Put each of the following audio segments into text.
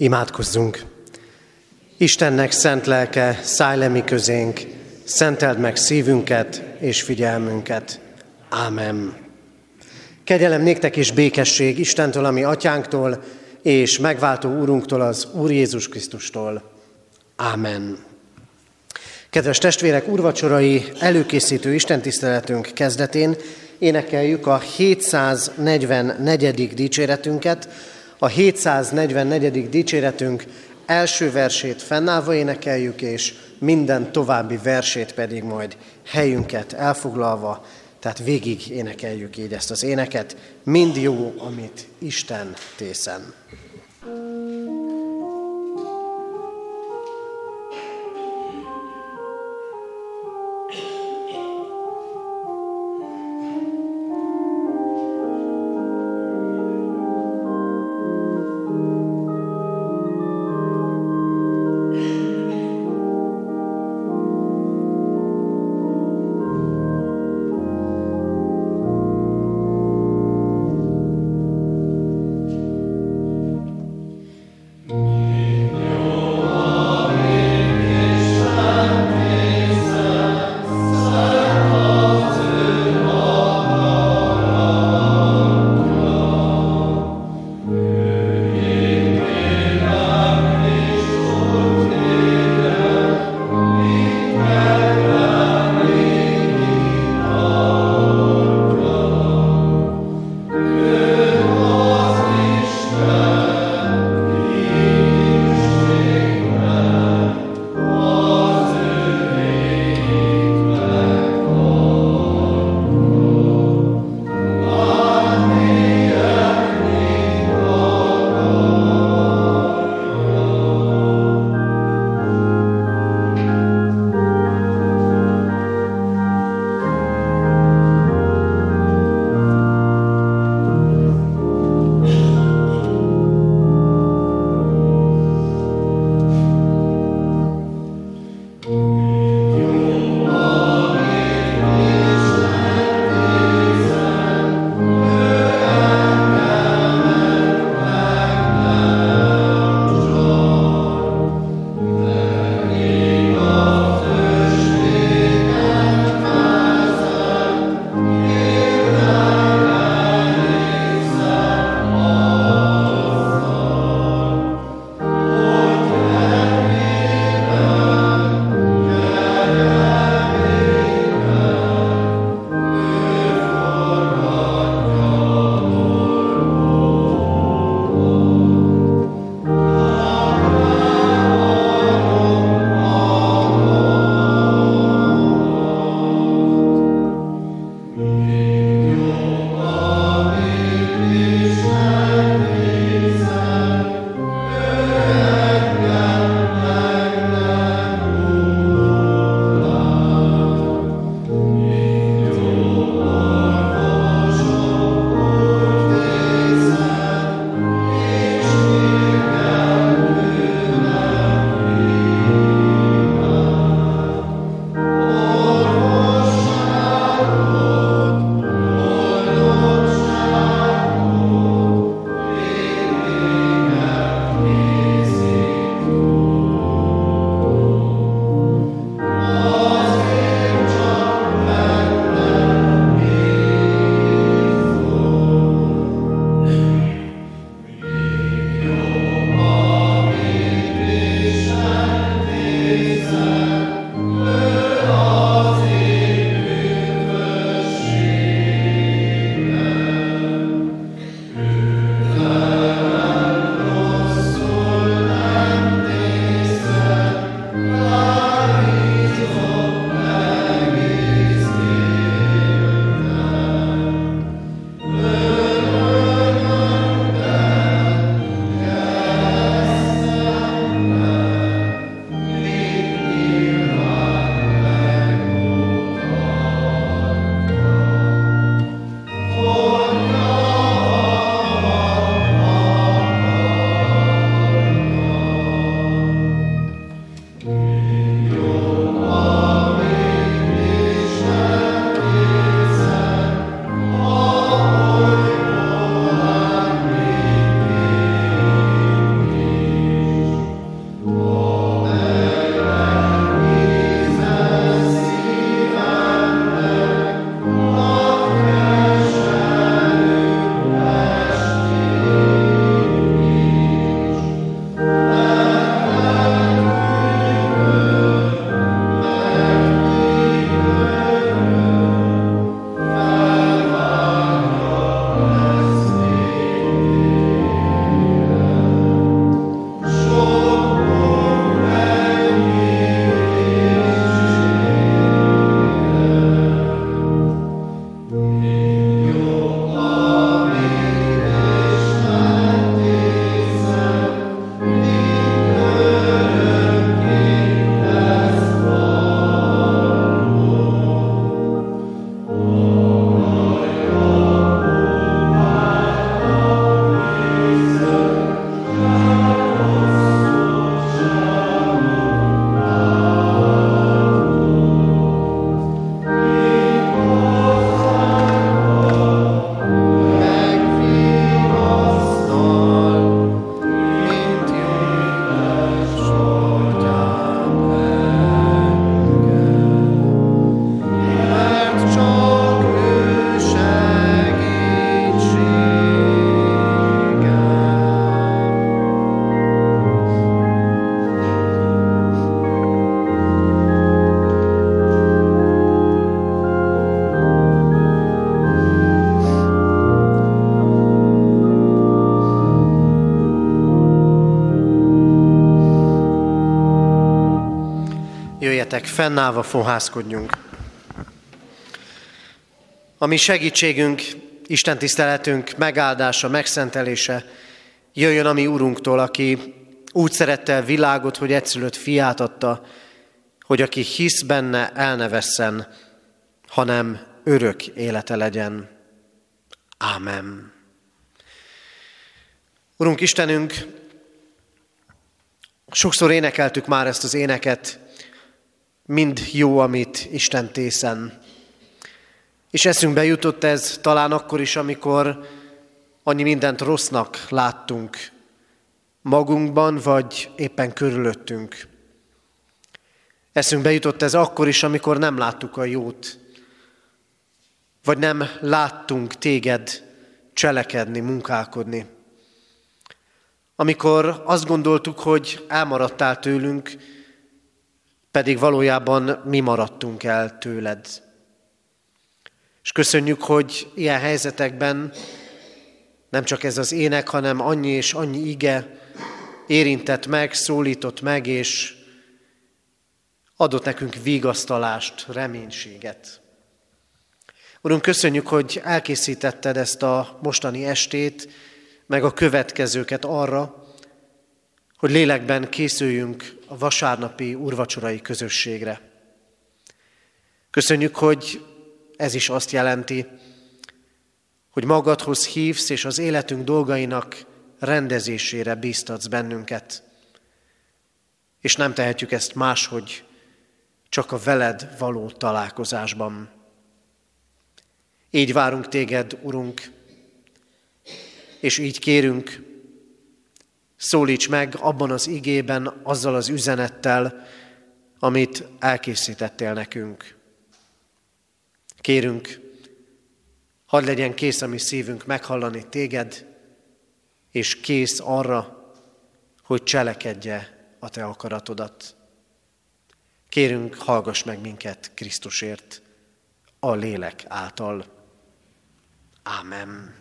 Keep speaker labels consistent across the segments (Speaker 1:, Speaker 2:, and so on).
Speaker 1: Imádkozzunk! Istennek szent lelke, szállj le mi közénk, szenteld meg szívünket és figyelmünket. Ámen. Kegyelem néktek és békesség Istentől, ami atyánktól, és megváltó úrunktól, az Úr Jézus Krisztustól. Ámen. Kedves testvérek, úrvacsorai előkészítő istentiszteletünk kezdetén énekeljük a 744. dicséretünket, a 744. dicséretünk első versét fennállva énekeljük, és minden további versét pedig majd helyünket elfoglalva, tehát végig énekeljük így ezt az éneket. Mind jó, amit Isten tészen. thank you fennállva fohászkodjunk. A mi segítségünk, Isten tiszteletünk megáldása, megszentelése jöjjön a mi Úrunktól, aki úgy szerette a világot, hogy egyszülött fiát adta, hogy aki hisz benne, el ne vesszen, hanem örök élete legyen. Ámen. Urunk Istenünk, sokszor énekeltük már ezt az éneket, mind jó, amit Isten tészen. És eszünkbe jutott ez talán akkor is, amikor annyi mindent rossznak láttunk magunkban, vagy éppen körülöttünk. Eszünkbe jutott ez akkor is, amikor nem láttuk a jót, vagy nem láttunk téged cselekedni, munkálkodni. Amikor azt gondoltuk, hogy elmaradtál tőlünk, pedig valójában mi maradtunk el tőled. És köszönjük, hogy ilyen helyzetekben nem csak ez az ének, hanem annyi és annyi ige érintett meg, szólított meg, és adott nekünk vigasztalást, reménységet. Urunk, köszönjük, hogy elkészítetted ezt a mostani estét, meg a következőket arra, hogy lélekben készüljünk a vasárnapi urvacsorai közösségre. Köszönjük, hogy ez is azt jelenti, hogy magadhoz hívsz, és az életünk dolgainak rendezésére bíztatsz bennünket. És nem tehetjük ezt máshogy, csak a veled való találkozásban. Így várunk téged, Urunk, és így kérünk, szólíts meg abban az igében, azzal az üzenettel, amit elkészítettél nekünk. Kérünk, hadd legyen kész a mi szívünk meghallani téged, és kész arra, hogy cselekedje a te akaratodat. Kérünk, hallgass meg minket Krisztusért, a lélek által. Ámen.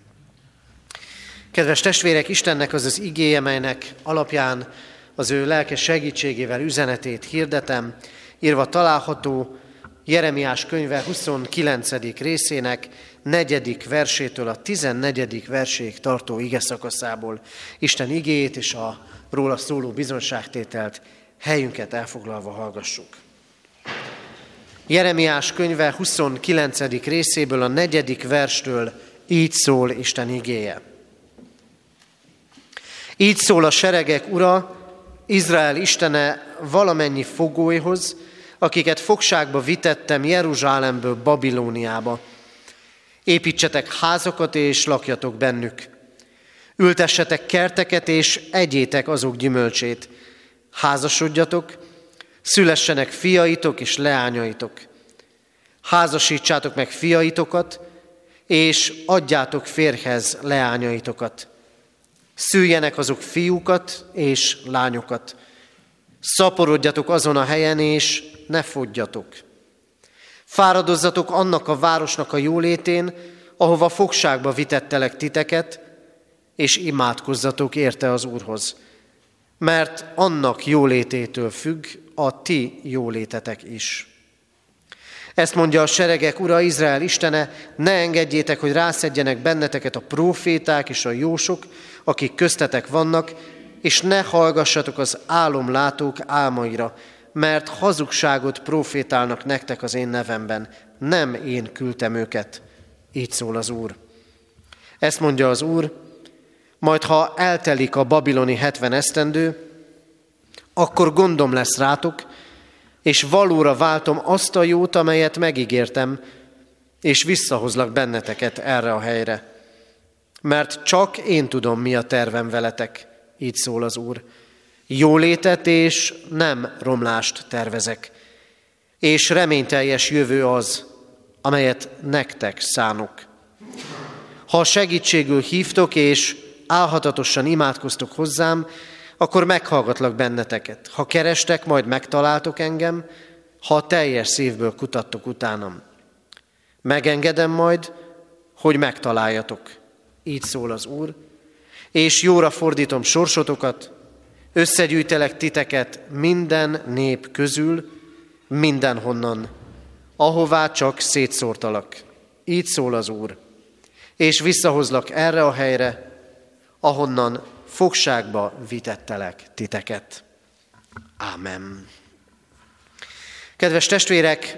Speaker 1: Kedves testvérek, Istennek az az igéje, melynek alapján az ő lelkes segítségével üzenetét hirdetem, írva található Jeremiás könyve 29. részének negyedik versétől a 14. verséig tartó ige szakaszából Isten igéjét és a róla szóló bizonságtételt helyünket elfoglalva hallgassuk. Jeremiás könyve 29. részéből a negyedik verstől így szól Isten igéje. Így szól a seregek ura, Izrael istene valamennyi fogóihoz, akiket fogságba vitettem Jeruzsálemből Babilóniába. Építsetek házakat és lakjatok bennük. Ültessetek kerteket és egyétek azok gyümölcsét. Házasodjatok, szülessenek fiaitok és leányaitok. Házasítsátok meg fiaitokat, és adjátok férhez leányaitokat. Szüljenek azok fiúkat és lányokat. Szaporodjatok azon a helyen, és ne fogjatok. Fáradozzatok annak a városnak a jólétén, ahova fogságba vitettelek titeket, és imádkozzatok érte az Úrhoz. Mert annak jólététől függ a ti jólétetek is. Ezt mondja a seregek ura, Izrael istene, ne engedjétek, hogy rászedjenek benneteket a proféták és a jósok, akik köztetek vannak, és ne hallgassatok az álomlátók álmaira, mert hazugságot profétálnak nektek az én nevemben. Nem én küldtem őket. Így szól az Úr. Ezt mondja az Úr, majd ha eltelik a babiloni hetven esztendő, akkor gondom lesz rátok, és valóra váltom azt a jót, amelyet megígértem, és visszahozlak benneteket erre a helyre. Mert csak én tudom, mi a tervem veletek, így szól az Úr. Jólétet és nem romlást tervezek, és reményteljes jövő az, amelyet nektek szánok. Ha segítségül hívtok, és álhatatosan imádkoztok hozzám, akkor meghallgatlak benneteket. Ha kerestek, majd megtaláltok engem, ha teljes szívből kutattok utánam. Megengedem majd, hogy megtaláljatok. Így szól az Úr, és jóra fordítom sorsotokat, összegyűjtelek titeket minden nép közül, mindenhonnan, ahová csak szétszórtalak. Így szól az Úr. És visszahozlak erre a helyre, ahonnan fogságba vitettelek titeket. Ámen. Kedves testvérek,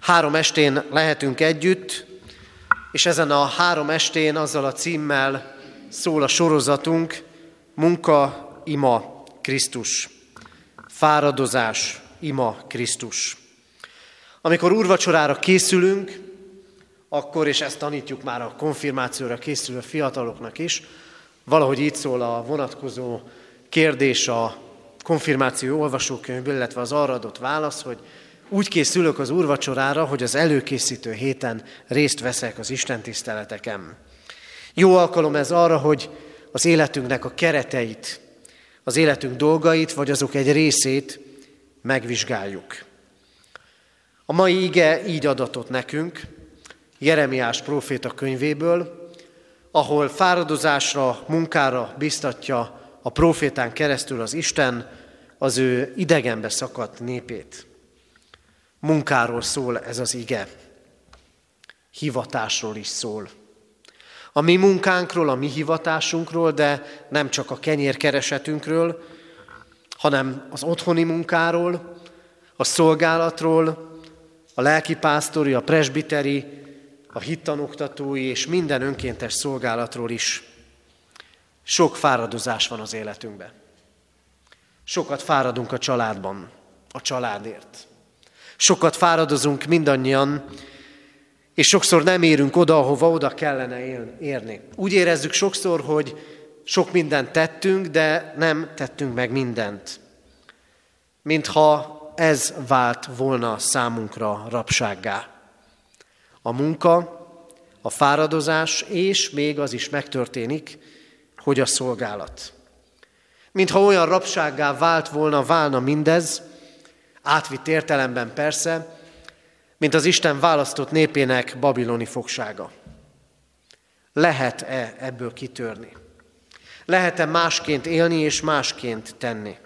Speaker 1: három estén lehetünk együtt, és ezen a három estén azzal a címmel szól a sorozatunk, munka, ima, Krisztus. Fáradozás, ima, Krisztus. Amikor úrvacsorára készülünk, akkor, és ezt tanítjuk már a konfirmációra készülő fiataloknak is, valahogy így szól a vonatkozó kérdés a konfirmáció olvasókönyvből, illetve az arra adott válasz, hogy úgy készülök az úrvacsorára, hogy az előkészítő héten részt veszek az Isten tiszteleteken. Jó alkalom ez arra, hogy az életünknek a kereteit, az életünk dolgait, vagy azok egy részét megvizsgáljuk. A mai ige így adatot nekünk, Jeremiás próféta könyvéből, ahol fáradozásra, munkára biztatja a profétán keresztül az Isten az ő idegenbe szakadt népét. Munkáról szól ez az ige. Hivatásról is szól. A mi munkánkról, a mi hivatásunkról, de nem csak a kenyérkeresetünkről, hanem az otthoni munkáról, a szolgálatról, a lelkipásztori, a presbiteri, a hittanoktatói és minden önkéntes szolgálatról is. Sok fáradozás van az életünkben. Sokat fáradunk a családban, a családért. Sokat fáradozunk mindannyian, és sokszor nem érünk oda, ahova oda kellene érni. Úgy érezzük sokszor, hogy sok mindent tettünk, de nem tettünk meg mindent. Mintha ez vált volna számunkra rabsággá. A munka, a fáradozás, és még az is megtörténik, hogy a szolgálat. Mintha olyan rabsággá vált volna, válna mindez, átvitt értelemben persze, mint az Isten választott népének babiloni fogsága. Lehet-e ebből kitörni? Lehet-e másként élni és másként tenni?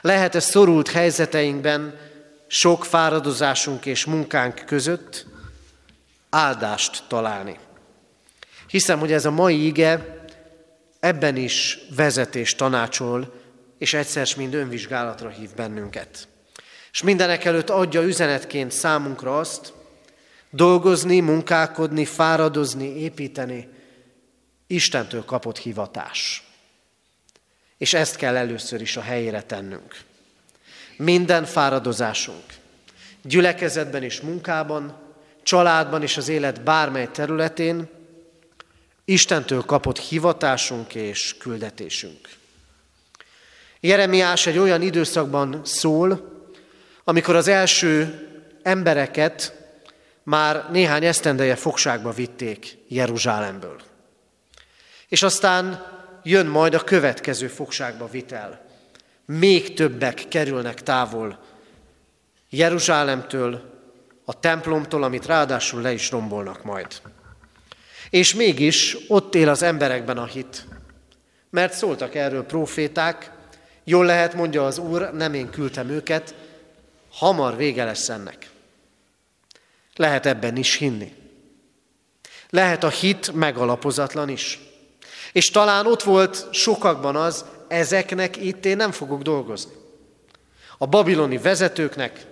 Speaker 1: Lehet-e szorult helyzeteinkben, sok fáradozásunk és munkánk között áldást találni? Hiszem, hogy ez a mai ige ebben is vezetés tanácsol, és egyszer mind önvizsgálatra hív bennünket. És mindenek előtt adja üzenetként számunkra azt, dolgozni, munkálkodni, fáradozni, építeni, Istentől kapott hivatás. És ezt kell először is a helyére tennünk. Minden fáradozásunk, gyülekezetben és munkában, családban és az élet bármely területén Istentől kapott hivatásunk és küldetésünk. Jeremiás egy olyan időszakban szól, amikor az első embereket már néhány esztendeje fogságba vitték Jeruzsálemből. És aztán jön majd a következő fogságba vitel. Még többek kerülnek távol Jeruzsálemtől, a templomtól, amit ráadásul le is rombolnak majd. És mégis ott él az emberekben a hit. Mert szóltak erről proféták, jól lehet, mondja az Úr, nem én küldtem őket, hamar vége lesz ennek. Lehet ebben is hinni. Lehet a hit megalapozatlan is. És talán ott volt sokakban az, ezeknek itt én nem fogok dolgozni. A babiloni vezetőknek,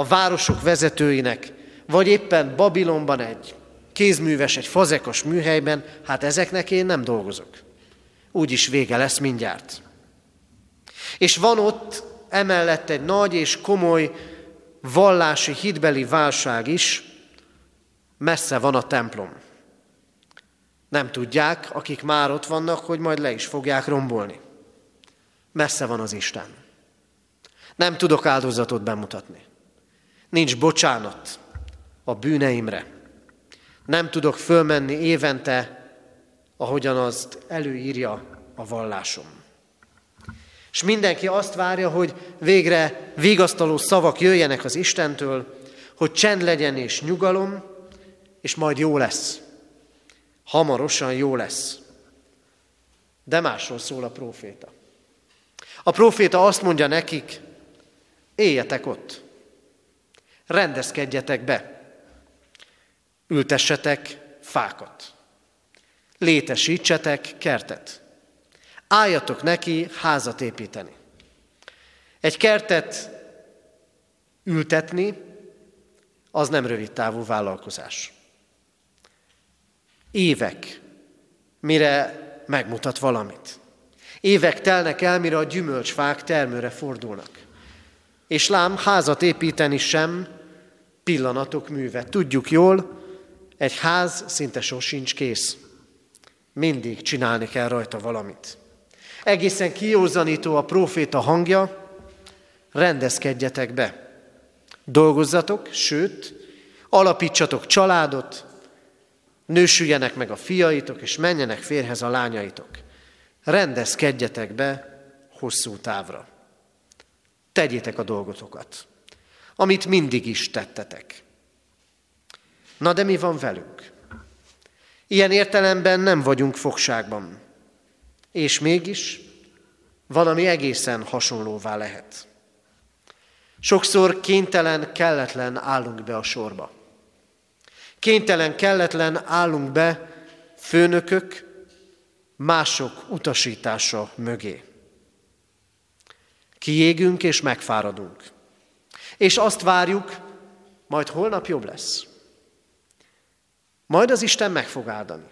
Speaker 1: a városok vezetőinek, vagy éppen Babilonban egy kézműves, egy fazekas műhelyben, hát ezeknek én nem dolgozok. Úgy is vége lesz mindjárt. És van ott emellett egy nagy és komoly vallási hitbeli válság is, messze van a templom. Nem tudják, akik már ott vannak, hogy majd le is fogják rombolni. Messze van az Isten. Nem tudok áldozatot bemutatni. Nincs bocsánat a bűneimre. Nem tudok fölmenni évente, ahogyan azt előírja a vallásom. És mindenki azt várja, hogy végre vigasztaló szavak jöjjenek az Istentől, hogy csend legyen és nyugalom, és majd jó lesz. Hamarosan jó lesz. De másról szól a próféta. A próféta azt mondja nekik, Éljetek ott. Rendezkedjetek be. Ültessetek fákat. Létesítsetek kertet. Álljatok neki házat építeni. Egy kertet ültetni, az nem rövid távú vállalkozás. Évek, mire megmutat valamit. Évek telnek el, mire a gyümölcsfák termőre fordulnak. És lám, házat építeni sem pillanatok műve. Tudjuk jól, egy ház szinte sosincs kész. Mindig csinálni kell rajta valamit. Egészen kiózanító a próféta hangja, rendezkedjetek be. Dolgozzatok, sőt, alapítsatok családot, nősüljenek meg a fiaitok, és menjenek férhez a lányaitok. Rendezkedjetek be hosszú távra. Tegyétek a dolgotokat, amit mindig is tettetek. Na de mi van velünk? Ilyen értelemben nem vagyunk fogságban. És mégis valami egészen hasonlóvá lehet. Sokszor kénytelen, kelletlen állunk be a sorba. Kénytelen, kelletlen állunk be főnökök, mások utasítása mögé. Kiégünk és megfáradunk. És azt várjuk, majd holnap jobb lesz. Majd az Isten meg fog áldani.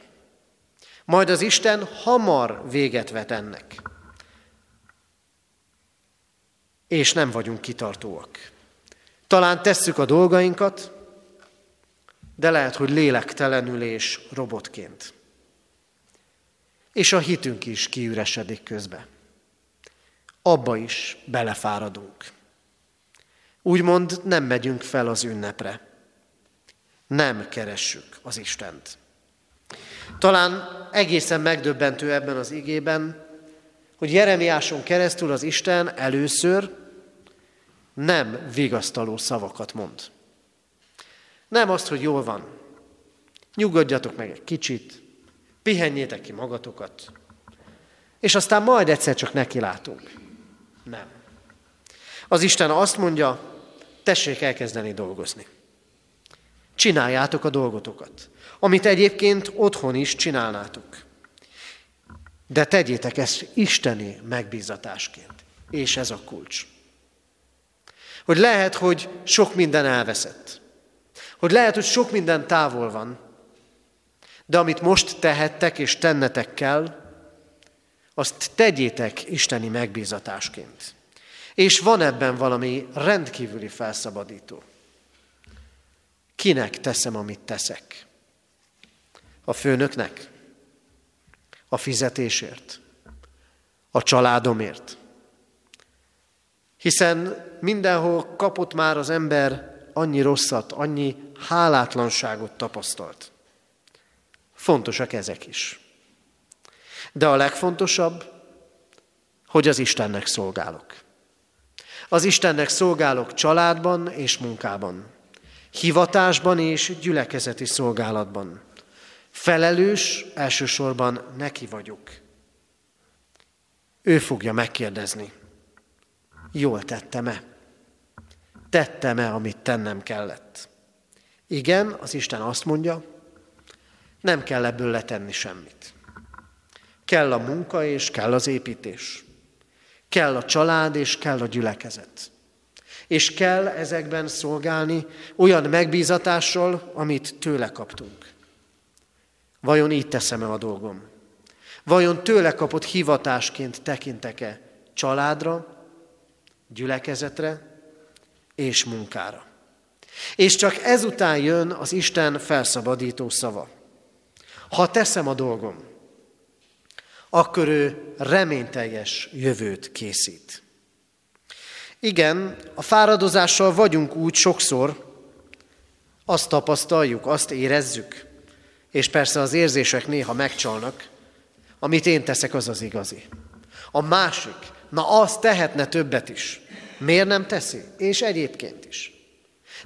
Speaker 1: Majd az Isten hamar véget vet ennek. És nem vagyunk kitartóak. Talán tesszük a dolgainkat, de lehet, hogy lélektelenül és robotként. És a hitünk is kiüresedik közbe. Abba is belefáradunk. Úgymond nem megyünk fel az ünnepre. Nem keressük az Istent. Talán egészen megdöbbentő ebben az igében, hogy Jeremiáson keresztül az Isten először nem vigasztaló szavakat mond. Nem azt, hogy jól van. Nyugodjatok meg egy kicsit, pihenjétek ki magatokat, és aztán majd egyszer csak neki látunk. Nem. Az Isten azt mondja, tessék elkezdeni dolgozni. Csináljátok a dolgotokat, amit egyébként otthon is csinálnátok. De tegyétek ezt isteni megbízatásként. És ez a kulcs. Hogy lehet, hogy sok minden elveszett. Hogy lehet, hogy sok minden távol van, de amit most tehettek és tennetek kell, azt tegyétek isteni megbízatásként. És van ebben valami rendkívüli felszabadító. Kinek teszem, amit teszek? A főnöknek? A fizetésért? A családomért? Hiszen mindenhol kapott már az ember annyi rosszat, annyi hálátlanságot tapasztalt. Fontosak ezek is. De a legfontosabb, hogy az Istennek szolgálok. Az Istennek szolgálok családban és munkában, hivatásban és gyülekezeti szolgálatban. Felelős elsősorban neki vagyok. Ő fogja megkérdezni, jól tettem-e? Tettem-e, amit tennem kellett? Igen, az Isten azt mondja, nem kell ebből letenni semmit. Kell a munka és kell az építés. Kell a család és kell a gyülekezet. És kell ezekben szolgálni olyan megbízatással, amit tőle kaptunk. Vajon így teszem-e a dolgom? Vajon tőle kapott hivatásként tekintek-e családra, gyülekezetre és munkára? És csak ezután jön az Isten felszabadító szava. Ha teszem a dolgom, akkor ő reményteljes jövőt készít. Igen, a fáradozással vagyunk úgy sokszor, azt tapasztaljuk, azt érezzük, és persze az érzések néha megcsalnak, amit én teszek, az az igazi. A másik, na az tehetne többet is. Miért nem teszi? És egyébként is.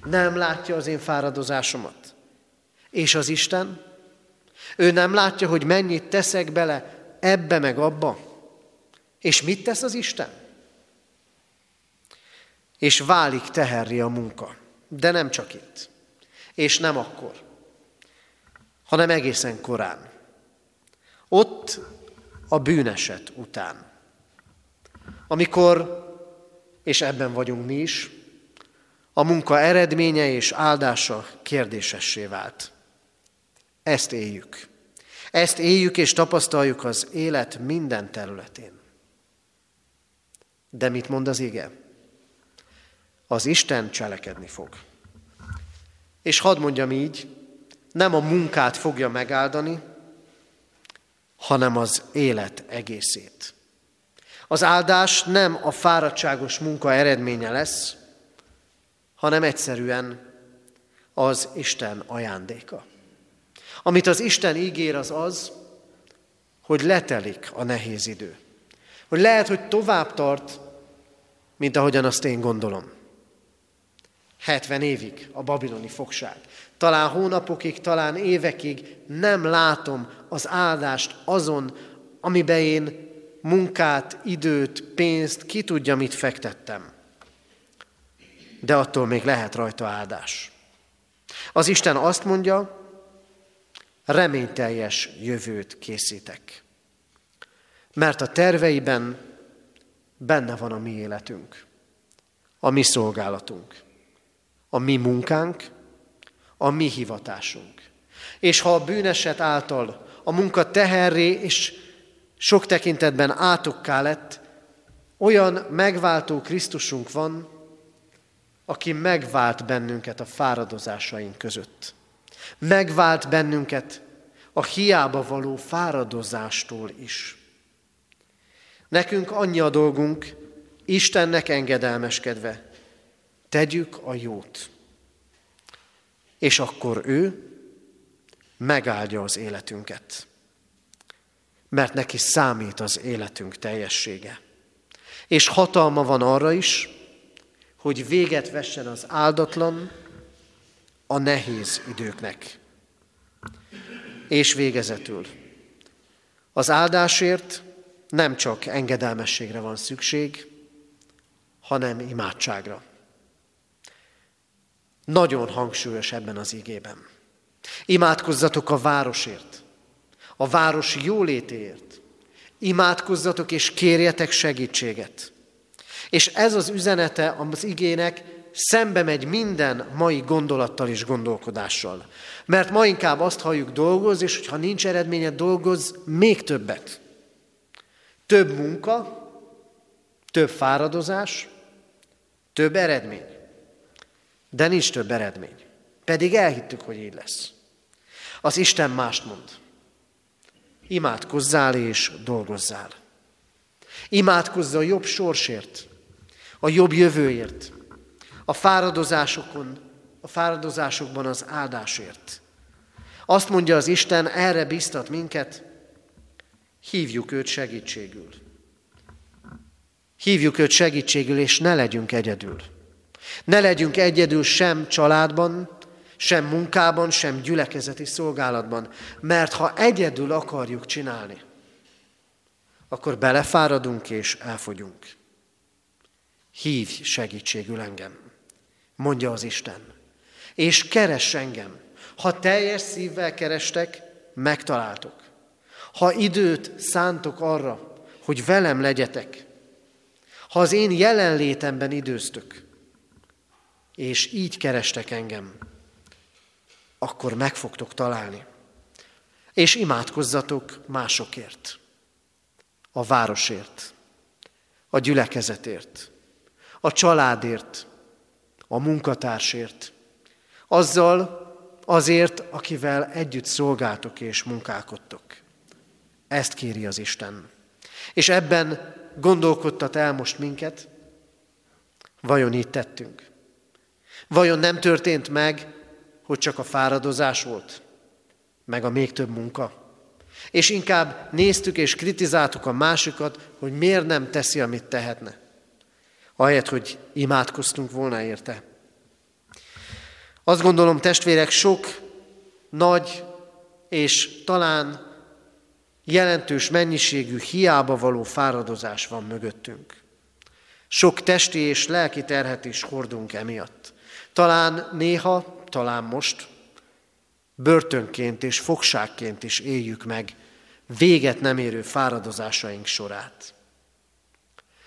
Speaker 1: Nem látja az én fáradozásomat. És az Isten? Ő nem látja, hogy mennyit teszek bele ebbe meg abba. És mit tesz az Isten? és válik teherri a munka. De nem csak itt. És nem akkor, hanem egészen korán. Ott a bűneset után. Amikor, és ebben vagyunk mi is, a munka eredménye és áldása kérdésessé vált. Ezt éljük. Ezt éljük és tapasztaljuk az élet minden területén. De mit mond az ige? Az Isten cselekedni fog. És hadd mondjam így, nem a munkát fogja megáldani, hanem az élet egészét. Az áldás nem a fáradtságos munka eredménye lesz, hanem egyszerűen az Isten ajándéka. Amit az Isten ígér, az az, hogy letelik a nehéz idő. Hogy lehet, hogy tovább tart, mint ahogyan azt én gondolom. 70 évig a babiloni fogság. Talán hónapokig, talán évekig nem látom az áldást azon, amiben én munkát, időt, pénzt, ki tudja, mit fektettem. De attól még lehet rajta áldás. Az Isten azt mondja, reményteljes jövőt készítek. Mert a terveiben benne van a mi életünk, a mi szolgálatunk, a mi munkánk, a mi hivatásunk. És ha a bűneset által a munka teherré és sok tekintetben átokká lett, olyan megváltó Krisztusunk van, aki megvált bennünket a fáradozásaink között. Megvált bennünket a hiába való fáradozástól is. Nekünk annyi a dolgunk, Istennek engedelmeskedve, tegyük a jót. És akkor ő megáldja az életünket. Mert neki számít az életünk teljessége. És hatalma van arra is, hogy véget vessen az áldatlan, a nehéz időknek. És végezetül. Az áldásért nem csak engedelmességre van szükség, hanem imádságra. Nagyon hangsúlyos ebben az igében. Imádkozzatok a városért, a város jólétéért. Imádkozzatok és kérjetek segítséget. És ez az üzenete az igének szembe megy minden mai gondolattal és gondolkodással. Mert ma inkább azt halljuk dolgoz, és ha nincs eredménye, dolgoz még többet. Több munka, több fáradozás, több eredmény. De nincs több eredmény. Pedig elhittük, hogy így lesz. Az Isten mást mond. Imádkozzál és dolgozzál. Imádkozz a jobb sorsért, a jobb jövőért, a fáradozásokon, a fáradozásokban az áldásért. Azt mondja az Isten, erre biztat minket, hívjuk őt segítségül. Hívjuk őt segítségül, és ne legyünk egyedül. Ne legyünk egyedül sem családban, sem munkában, sem gyülekezeti szolgálatban, mert ha egyedül akarjuk csinálni, akkor belefáradunk és elfogyunk. Hívj segítségül engem, mondja az Isten, és keress engem. Ha teljes szívvel kerestek, megtaláltok. Ha időt szántok arra, hogy velem legyetek, ha az én jelenlétemben időztök, és így kerestek engem, akkor meg fogtok találni. És imádkozzatok másokért, a városért, a gyülekezetért, a családért, a munkatársért, azzal azért, akivel együtt szolgáltok és munkálkodtok. Ezt kéri az Isten. És ebben gondolkodtat el most minket, vajon így tettünk? Vajon nem történt meg, hogy csak a fáradozás volt, meg a még több munka? És inkább néztük és kritizáltuk a másikat, hogy miért nem teszi, amit tehetne. Ahelyett, hogy imádkoztunk volna érte. Azt gondolom, testvérek, sok nagy és talán jelentős mennyiségű hiába való fáradozás van mögöttünk. Sok testi és lelki terhet is hordunk emiatt. Talán néha, talán most börtönként és fogságként is éljük meg véget nem érő fáradozásaink sorát.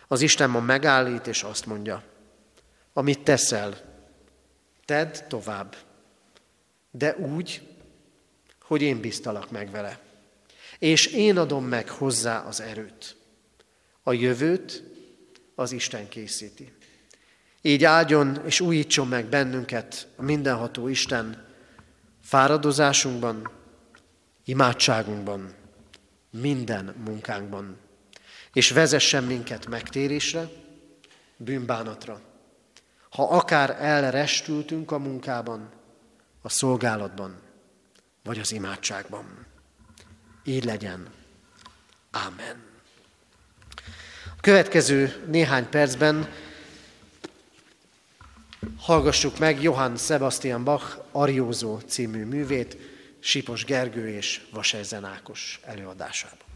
Speaker 1: Az Isten ma megállít, és azt mondja, amit teszel, tedd tovább, de úgy, hogy én biztalak meg vele. És én adom meg hozzá az erőt. A jövőt az Isten készíti. Így áldjon és újítson meg bennünket a mindenható Isten fáradozásunkban, imádságunkban, minden munkánkban, és vezessen minket megtérésre, bűnbánatra. Ha akár elrestültünk a munkában, a szolgálatban, vagy az imádságban. Így legyen. Amen. A következő néhány percben hallgassuk meg Johann Sebastian Bach Ariózó című művét, Sipos Gergő és Vasejzen Ákos előadásában.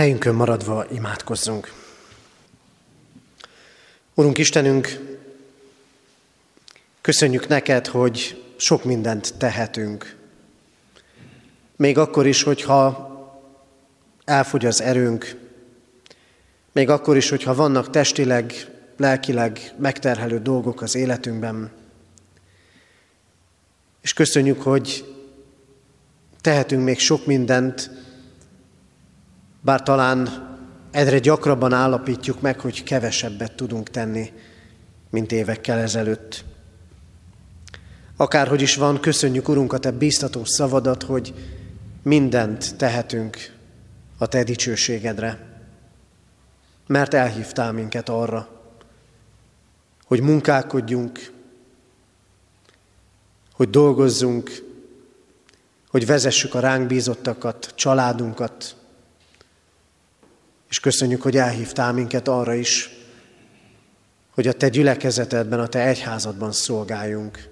Speaker 1: Helyünkön maradva imádkozzunk. Urunk Istenünk, köszönjük neked, hogy sok mindent tehetünk. Még akkor is, hogyha elfogy az erőnk, még akkor is, hogyha vannak testileg, lelkileg megterhelő dolgok az életünkben. És köszönjük, hogy tehetünk még sok mindent, bár talán egyre gyakrabban állapítjuk meg, hogy kevesebbet tudunk tenni, mint évekkel ezelőtt. Akárhogy is van, köszönjük, Urunk, a Te bíztató szavadat, hogy mindent tehetünk a Te dicsőségedre. Mert elhívtál minket arra, hogy munkálkodjunk, hogy dolgozzunk, hogy vezessük a ránk bízottakat, családunkat, és köszönjük, hogy elhívtál minket arra is, hogy a Te gyülekezetedben, a Te egyházadban szolgáljunk.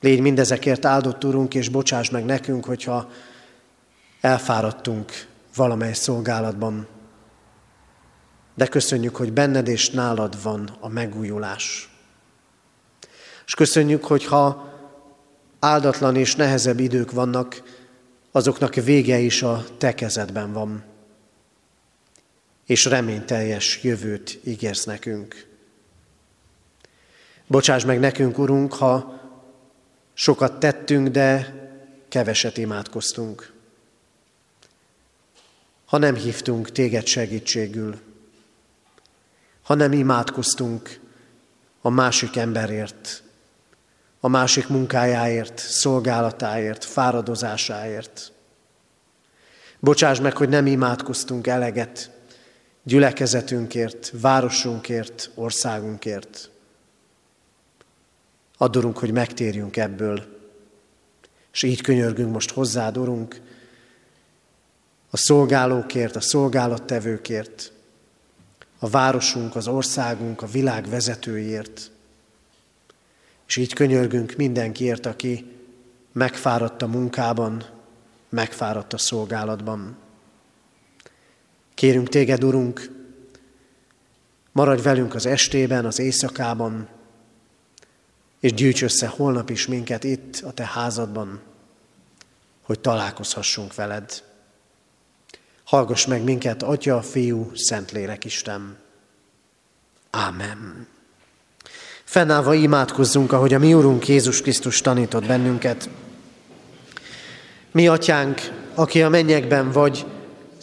Speaker 1: Légy mindezekért áldott, Urunk, és bocsáss meg nekünk, hogyha elfáradtunk valamely szolgálatban. De köszönjük, hogy benned és nálad van a megújulás. És köszönjük, hogyha áldatlan és nehezebb idők vannak, azoknak vége is a te kezedben van. És reményteljes jövőt ígérsz nekünk. Bocsáss meg nekünk, Urunk, ha sokat tettünk, de keveset imádkoztunk. Ha nem hívtunk téged segítségül, ha nem imádkoztunk a másik emberért, a másik munkájáért, szolgálatáért, fáradozásáért. Bocsáss meg, hogy nem imádkoztunk eleget gyülekezetünkért, városunkért, országunkért. Adorunk, hogy megtérjünk ebből, és így könyörgünk most hozzád, Urunk, a szolgálókért, a szolgálattevőkért, a városunk, az országunk, a világ vezetőiért, és így könyörgünk mindenkiért, aki megfáradt a munkában, megfáradt a szolgálatban. Kérünk téged, Urunk, maradj velünk az estében, az éjszakában, és gyűjts össze holnap is minket itt, a te házadban, hogy találkozhassunk veled. Hallgass meg minket, Atya, Fiú, Szentlélek Isten. Ámen. Fennállva imádkozzunk, ahogy a mi Úrunk Jézus Krisztus tanított bennünket. Mi, Atyánk, aki a mennyekben vagy,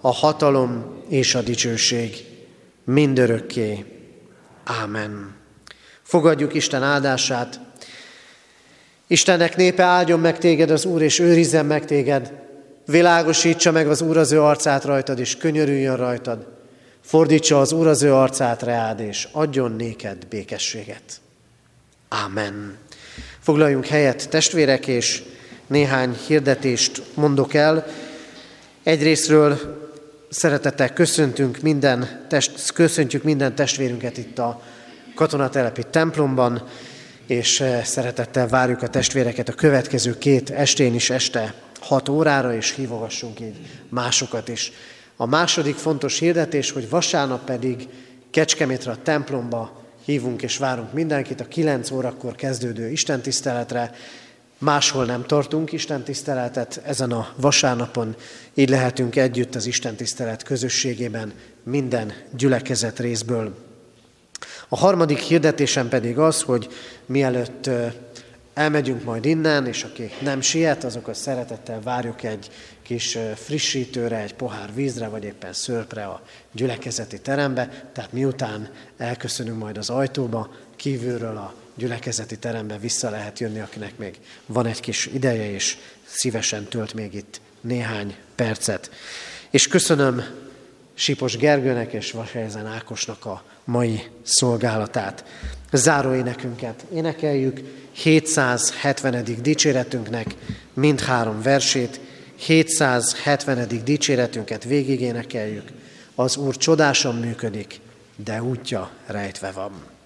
Speaker 1: a hatalom és a dicsőség mindörökké. Ámen. Fogadjuk Isten áldását. Istennek népe áldjon meg téged az Úr, és őrizzen meg téged. Világosítsa meg az Úr az ő arcát rajtad, és könyörüljön rajtad Fordítsa az Úr az ő arcát reád, és adjon néked békességet. Amen. Foglaljunk helyet, testvérek, és néhány hirdetést mondok el. Egyrésztről szeretettel köszöntünk minden, test, köszöntjük minden testvérünket itt a katonatelepi templomban, és eh, szeretettel várjuk a testvéreket a következő két estén is este 6 órára, és hívogassunk így másokat is. A második fontos hirdetés, hogy vasárnap pedig Kecskemétre a templomba hívunk és várunk mindenkit a 9 órakor kezdődő istentiszteletre. Máshol nem tartunk istentiszteletet, ezen a vasárnapon így lehetünk együtt az istentisztelet közösségében minden gyülekezet részből. A harmadik hirdetésem pedig az, hogy mielőtt elmegyünk majd innen, és aki nem siet, azokat szeretettel várjuk egy kis frissítőre, egy pohár vízre, vagy éppen szörpre a gyülekezeti terembe, tehát miután elköszönünk majd az ajtóba, kívülről a gyülekezeti terembe vissza lehet jönni, akinek még van egy kis ideje, és szívesen tölt még itt néhány percet. És köszönöm Sipos Gergőnek és Vasejzen Ákosnak a mai szolgálatát. Záró énekünket énekeljük, 770. dicséretünknek mindhárom versét, 770. dicséretünket végig énekeljük. Az Úr csodásan működik, de útja rejtve van.